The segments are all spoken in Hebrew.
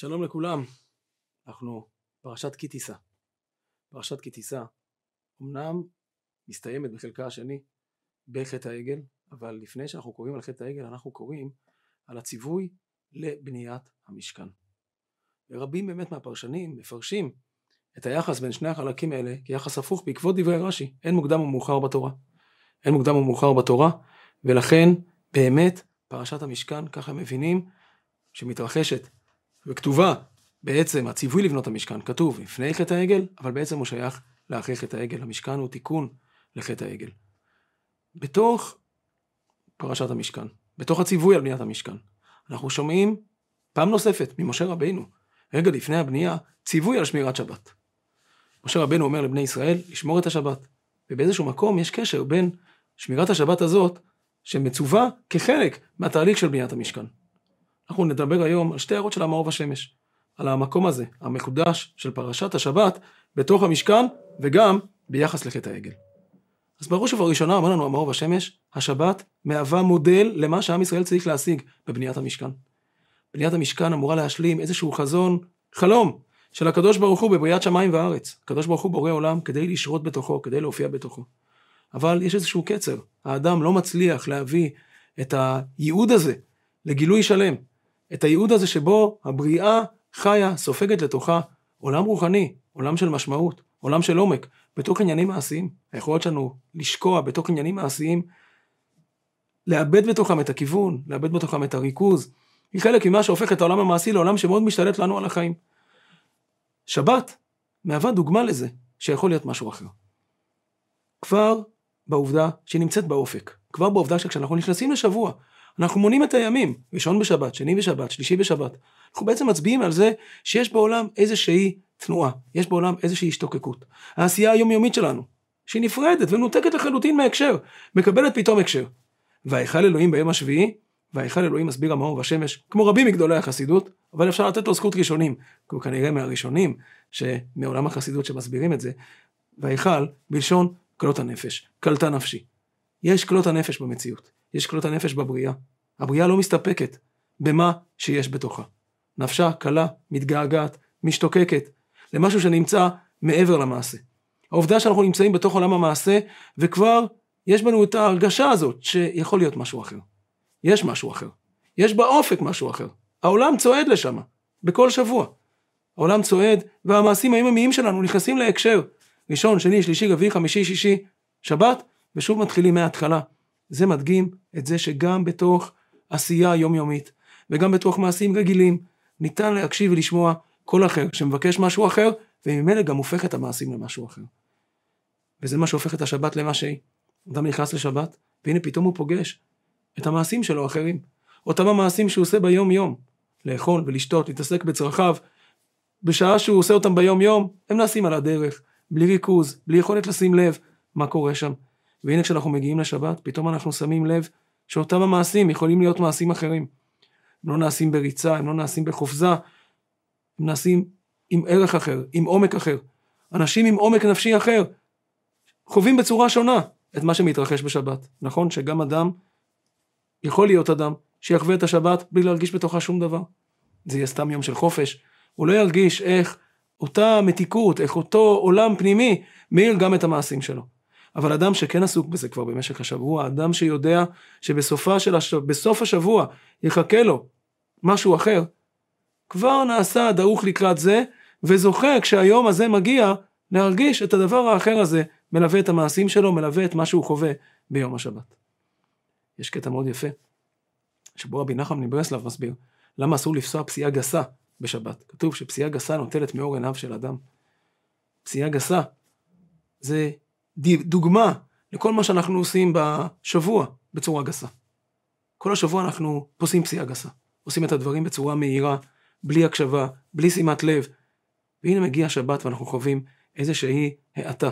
שלום לכולם, אנחנו פרשת כי תישא. פרשת כי תישא אמנם מסתיימת בחלקה השני בחטא העגל, אבל לפני שאנחנו קוראים על חטא העגל אנחנו קוראים על הציווי לבניית המשכן. ורבים באמת מהפרשנים מפרשים את היחס בין שני החלקים האלה כיחס הפוך בעקבות דברי רש"י, אין מוקדם ומאוחר בתורה. אין מוקדם ומאוחר בתורה, ולכן באמת פרשת המשכן, ככה מבינים, שמתרחשת וכתובה בעצם הציווי לבנות המשכן, כתוב לפני חטא העגל, אבל בעצם הוא שייך לאחרי חטא העגל. המשכן הוא תיקון לחטא העגל. בתוך פרשת המשכן, בתוך הציווי על בניית המשכן, אנחנו שומעים פעם נוספת ממשה רבינו, רגע לפני הבנייה, ציווי על שמירת שבת. משה רבנו אומר לבני ישראל לשמור את השבת, ובאיזשהו מקום יש קשר בין שמירת השבת הזאת, שמצווה כחלק מהתהליך של בניית המשכן. אנחנו נדבר היום על שתי הערות של המאור בשמש, על המקום הזה, המקודש של פרשת השבת, בתוך המשכן, וגם ביחס לחטא העגל. אז בראש ובראשונה אומר לנו המאור בשמש, השבת מהווה מודל למה שעם ישראל צריך להשיג בבניית המשכן. בניית המשכן אמורה להשלים איזשהו חזון, חלום, של הקדוש ברוך הוא בבריאת שמיים וארץ. הקדוש ברוך הוא בורא עולם כדי לשרות בתוכו, כדי להופיע בתוכו. אבל יש איזשהו קצר, האדם לא מצליח להביא את הייעוד הזה לגילוי שלם. את הייעוד הזה שבו הבריאה חיה, סופגת לתוכה עולם רוחני, עולם של משמעות, עולם של עומק, בתוך עניינים מעשיים. היכולת שלנו לשקוע בתוך עניינים מעשיים, לאבד בתוכם את הכיוון, לאבד בתוכם את הריכוז, היא חלק ממה שהופך את העולם המעשי לעולם שמאוד משתלט לנו על החיים. שבת מהווה דוגמה לזה שיכול להיות משהו אחר. כבר בעובדה שנמצאת באופק, כבר בעובדה שכשאנחנו נכנסים לשבוע, אנחנו מונים את הימים, ראשון בשבת, שני בשבת, שלישי בשבת. אנחנו בעצם מצביעים על זה שיש בעולם איזושהי תנועה, יש בעולם איזושהי השתוקקות. העשייה היומיומית שלנו, שהיא נפרדת ומנותקת לחלוטין מהקשר, מקבלת פתאום הקשר. והיכל אלוהים ביום השביעי, והיכל אלוהים מסביר המאור והשמש, כמו רבים מגדולי החסידות, אבל אפשר לתת לו זכות ראשונים, כי הוא כנראה מהראשונים שמעולם החסידות שמסבירים את זה, והיכל בלשון כלות הנפש, קלטה נפשי. יש כלות הנפש במציאות. יש כלות הנפש בבריאה. הבריאה לא מסתפקת במה שיש בתוכה. נפשה קלה, מתגעגעת, משתוקקת, למשהו שנמצא מעבר למעשה. העובדה שאנחנו נמצאים בתוך עולם המעשה, וכבר יש בנו את ההרגשה הזאת שיכול להיות משהו אחר. יש משהו אחר. יש באופק משהו אחר. העולם צועד לשם, בכל שבוע. העולם צועד, והמעשים היומיומיים שלנו נכנסים להקשר. ראשון, שני, שלישי, רביעי, חמישי, שישי, שבת, ושוב מתחילים מההתחלה. זה מדגים את זה שגם בתוך עשייה יומיומית וגם בתוך מעשים רגילים ניתן להקשיב ולשמוע קול אחר שמבקש משהו אחר וממילא גם הופך את המעשים למשהו אחר. וזה מה שהופך את השבת למה שהיא. אדם נכנס לשבת והנה פתאום הוא פוגש את המעשים שלו אחרים. אותם המעשים שהוא עושה ביום יום. לאכול ולשתות, להתעסק בצרכיו. בשעה שהוא עושה אותם ביום יום הם נעשים על הדרך, בלי ריכוז, בלי יכולת לשים לב מה קורה שם. והנה כשאנחנו מגיעים לשבת, פתאום אנחנו שמים לב שאותם המעשים יכולים להיות מעשים אחרים. הם לא נעשים בריצה, הם לא נעשים בחופזה, הם נעשים עם ערך אחר, עם עומק אחר. אנשים עם עומק נפשי אחר חווים בצורה שונה את מה שמתרחש בשבת. נכון שגם אדם, יכול להיות אדם, שיחווה את השבת בלי להרגיש בתוכה שום דבר. זה יהיה סתם יום של חופש. הוא לא ירגיש איך אותה מתיקות, איך אותו עולם פנימי מאיר גם את המעשים שלו. אבל אדם שכן עסוק בזה כבר במשך השבוע, אדם שיודע שבסופה של השבוע, השבוע יחכה לו משהו אחר, כבר נעשה דרוך לקראת זה, וזוכה כשהיום הזה מגיע להרגיש את הדבר האחר הזה מלווה את המעשים שלו, מלווה את מה שהוא חווה ביום השבת. יש קטע מאוד יפה, שבו רבי נחמן מברסלב מסביר למה אסור לפסוע פסיעה גסה בשבת. כתוב שפסיעה גסה נוטלת מאור עיניו של אדם. פסיעה גסה זה דוגמה לכל מה שאנחנו עושים בשבוע בצורה גסה. כל השבוע אנחנו פוסעים פסיעה גסה. עושים את הדברים בצורה מהירה, בלי הקשבה, בלי שימת לב. והנה מגיע השבת ואנחנו חווים איזושהי האטה.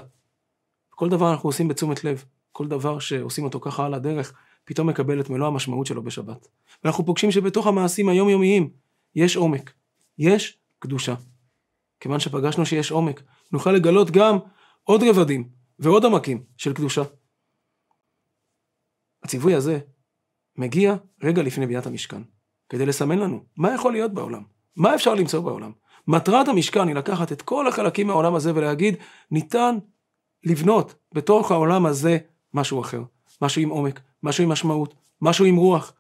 כל דבר אנחנו עושים בתשומת לב. כל דבר שעושים אותו ככה על הדרך, פתאום מקבל את מלוא המשמעות שלו בשבת. ואנחנו פוגשים שבתוך המעשים היומיומיים יש עומק, יש קדושה. כיוון שפגשנו שיש עומק, נוכל לגלות גם עוד רבדים ועוד עמקים של קדושה. הציווי הזה מגיע רגע לפני בניית המשכן, כדי לסמן לנו מה יכול להיות בעולם, מה אפשר למצוא בעולם? מטרת המשכן היא לקחת את כל החלקים מהעולם הזה ולהגיד, ניתן לבנות בתוך העולם הזה משהו אחר, משהו עם עומק, משהו עם משמעות, משהו עם רוח.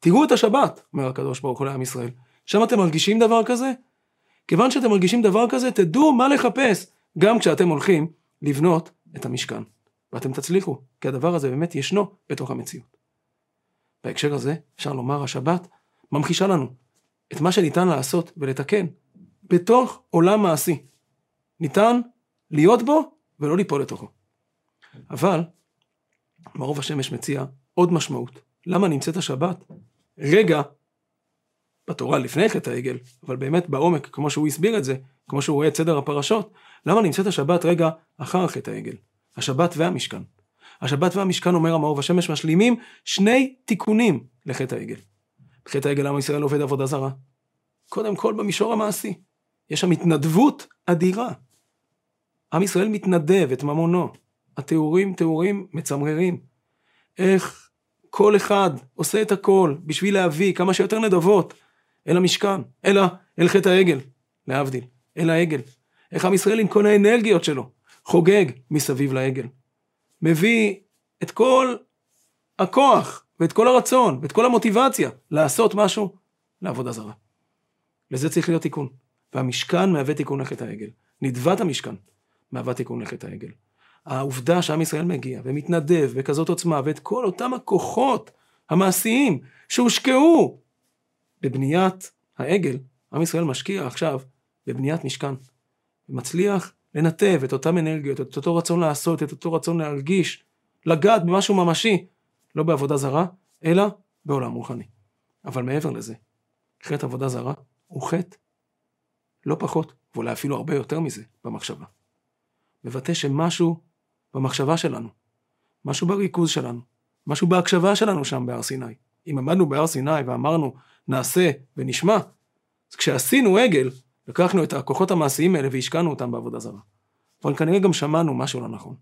תראו את השבת, אומר הקדוש ברוך הוא לעם ישראל. שם אתם מרגישים דבר כזה? כיוון שאתם מרגישים דבר כזה, תדעו מה לחפש, גם כשאתם הולכים לבנות את המשכן. ואתם תצליחו, כי הדבר הזה באמת ישנו בתוך המציאות. בהקשר הזה, אפשר לומר, השבת ממחישה לנו את מה שניתן לעשות ולתקן בתוך עולם מעשי. ניתן להיות בו ולא ליפול לתוכו. אבל, מערוב השמש מציע עוד משמעות. למה נמצאת השבת רגע בתורה לפני חטא העגל, אבל באמת בעומק, כמו שהוא הסביר את זה, כמו שהוא רואה את סדר הפרשות, למה נמצאת השבת רגע אחר חטא העגל? השבת והמשכן. השבת והמשכן, אומר המאור והשמש, משלימים שני תיקונים לחטא העגל. בחטא העגל עם ישראל עובד עבודה זרה. קודם כל במישור המעשי. יש שם התנדבות אדירה. עם ישראל מתנדב את ממונו. התיאורים תיאורים מצמררים. איך כל אחד עושה את הכל בשביל להביא כמה שיותר נדבות אל המשכן, אלא אל חטא העגל, להבדיל, אל העגל. איך עם ישראל עם כל האנרגיות שלו חוגג מסביב לעגל. מביא את כל הכוח ואת כל הרצון ואת כל המוטיבציה לעשות משהו לעבודה זרה. לזה צריך להיות תיקון. והמשכן מהווה תיקון לחטא העגל. נדבת המשכן מהווה תיקון לחטא העגל. העובדה שעם ישראל מגיע ומתנדב בכזאת עוצמה ואת כל אותם הכוחות המעשיים שהושקעו בבניית העגל, עם ישראל משקיע עכשיו בבניית משכן. ומצליח לנתב את אותם אנרגיות, את אותו רצון לעשות, את אותו רצון להרגיש, לגעת במשהו ממשי, לא בעבודה זרה, אלא בעולם רוחני. אבל מעבר לזה, חטא עבודה זרה הוא חטא לא פחות, ואולי אפילו הרבה יותר מזה, במחשבה. מבטא שמשהו במחשבה שלנו, משהו בריכוז שלנו, משהו בהקשבה שלנו שם בהר סיני. אם עמדנו בהר סיני ואמרנו נעשה ונשמע, אז כשעשינו עגל, לקחנו את הכוחות המעשיים האלה והשקענו אותם בעבודה זרה. אבל כנראה גם שמענו משהו לא נכון.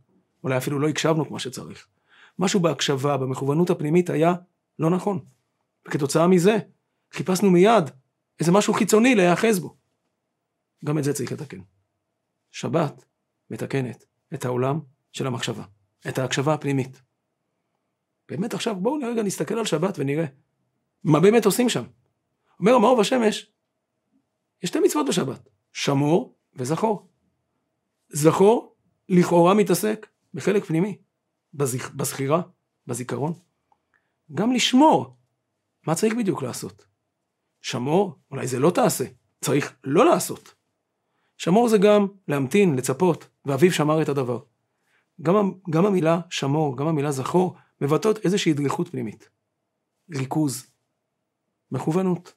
אולי אפילו לא הקשבנו כמו שצריך. משהו בהקשבה, במכוונות הפנימית היה לא נכון. וכתוצאה מזה, חיפשנו מיד איזה משהו חיצוני להיאחז בו. גם את זה צריך לתקן. שבת מתקנת את העולם של המחשבה, את ההקשבה הפנימית. באמת עכשיו בואו רגע נסתכל על שבת ונראה מה באמת עושים שם. אומר המאור בשמש, יש שתי מצוות בשבת, שמור וזכור. זכור לכאורה מתעסק בחלק פנימי, בזכ... בזכירה, בזיכרון. גם לשמור, מה צריך בדיוק לעשות? שמור, אולי זה לא תעשה, צריך לא לעשות. שמור זה גם להמתין, לצפות, ואביו שמר את הדבר. גם, גם המילה שמור, גם המילה זכור, מבטאות איזושהי דריכות פנימית. ריכוז, מכוונות,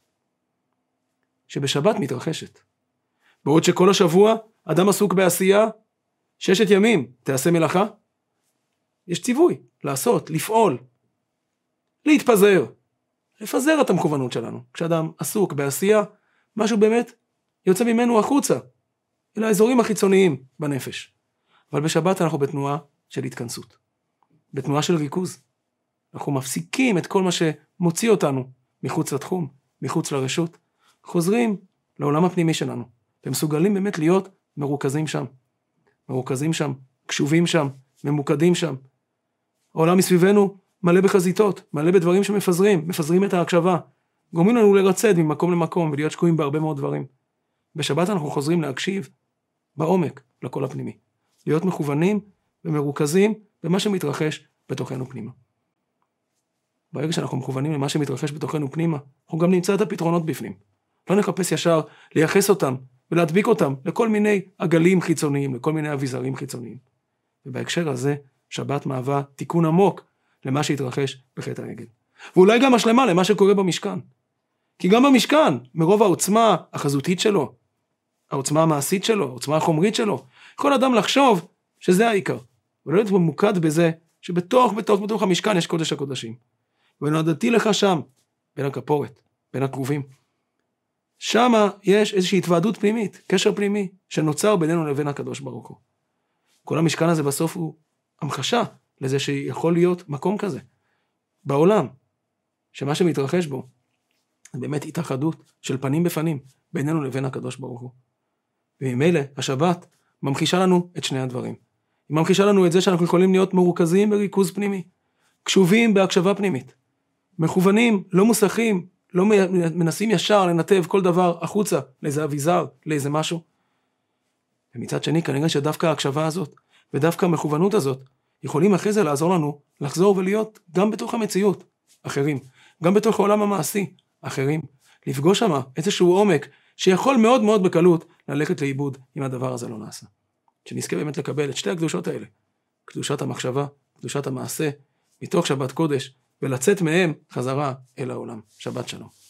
שבשבת מתרחשת. בעוד שכל השבוע אדם עסוק בעשייה, ששת ימים תעשה מלאכה, יש ציווי לעשות, לפעול, להתפזר, לפזר את המכוונות שלנו. כשאדם עסוק בעשייה, משהו באמת יוצא ממנו החוצה, אל האזורים החיצוניים בנפש. אבל בשבת אנחנו בתנועה של התכנסות, בתנועה של ריכוז. אנחנו מפסיקים את כל מה שמוציא אותנו מחוץ לתחום, מחוץ לרשות, חוזרים לעולם הפנימי שלנו, ומסוגלים באמת להיות מרוכזים שם. מרוכזים שם, קשובים שם, ממוקדים שם. העולם מסביבנו מלא בחזיתות, מלא בדברים שמפזרים, מפזרים את ההקשבה, גורמים לנו לרצד ממקום למקום ולהיות שקועים בהרבה מאוד דברים. בשבת אנחנו חוזרים להקשיב בעומק לקול הפנימי. להיות מכוונים ומרוכזים במה שמתרחש בתוכנו פנימה. ברגע שאנחנו מכוונים למה שמתרחש בתוכנו פנימה, אנחנו גם נמצא את הפתרונות בפנים. לא נחפש ישר לייחס אותם ולהדביק אותם לכל מיני עגלים חיצוניים, לכל מיני אביזרים חיצוניים. ובהקשר הזה, שבת מהווה תיקון עמוק למה שהתרחש בחטא העגל. ואולי גם השלמה למה שקורה במשכן. כי גם במשכן, מרוב העוצמה החזותית שלו, העוצמה המעשית שלו, העוצמה החומרית שלו, יכול אדם לחשוב שזה העיקר, ולא להיות ממוקד בזה שבתוך, בתוך, בתוך המשכן יש קודש הקודשים. ונודעתי לך שם, בין הכפורת, בין הכרובים. שמה יש איזושהי התוועדות פנימית, קשר פנימי, שנוצר בינינו לבין הקדוש ברוך הוא. כל המשכן הזה בסוף הוא המחשה לזה שיכול להיות מקום כזה, בעולם, שמה שמתרחש בו זה באמת התאחדות של פנים בפנים בינינו לבין הקדוש ברוך הוא. וממילא השבת ממחישה לנו את שני הדברים. היא ממחישה לנו את זה שאנחנו יכולים להיות מרוכזים בריכוז פנימי, קשובים בהקשבה פנימית, מכוונים, לא מוסכים, לא מנסים ישר לנתב כל דבר החוצה לאיזה אביזר, לאיזה משהו. ומצד שני כנראה שדווקא ההקשבה הזאת ודווקא המכוונות הזאת יכולים אחרי זה לעזור לנו לחזור ולהיות גם בתוך המציאות אחרים, גם בתוך העולם המעשי אחרים, לפגוש שם איזשהו עומק שיכול מאוד מאוד בקלות ללכת לאיבוד אם הדבר הזה לא נעשה. שנזכה באמת לקבל את שתי הקדושות האלה, קדושת המחשבה, קדושת המעשה, מתוך שבת קודש, ולצאת מהם חזרה אל העולם. שבת שלום.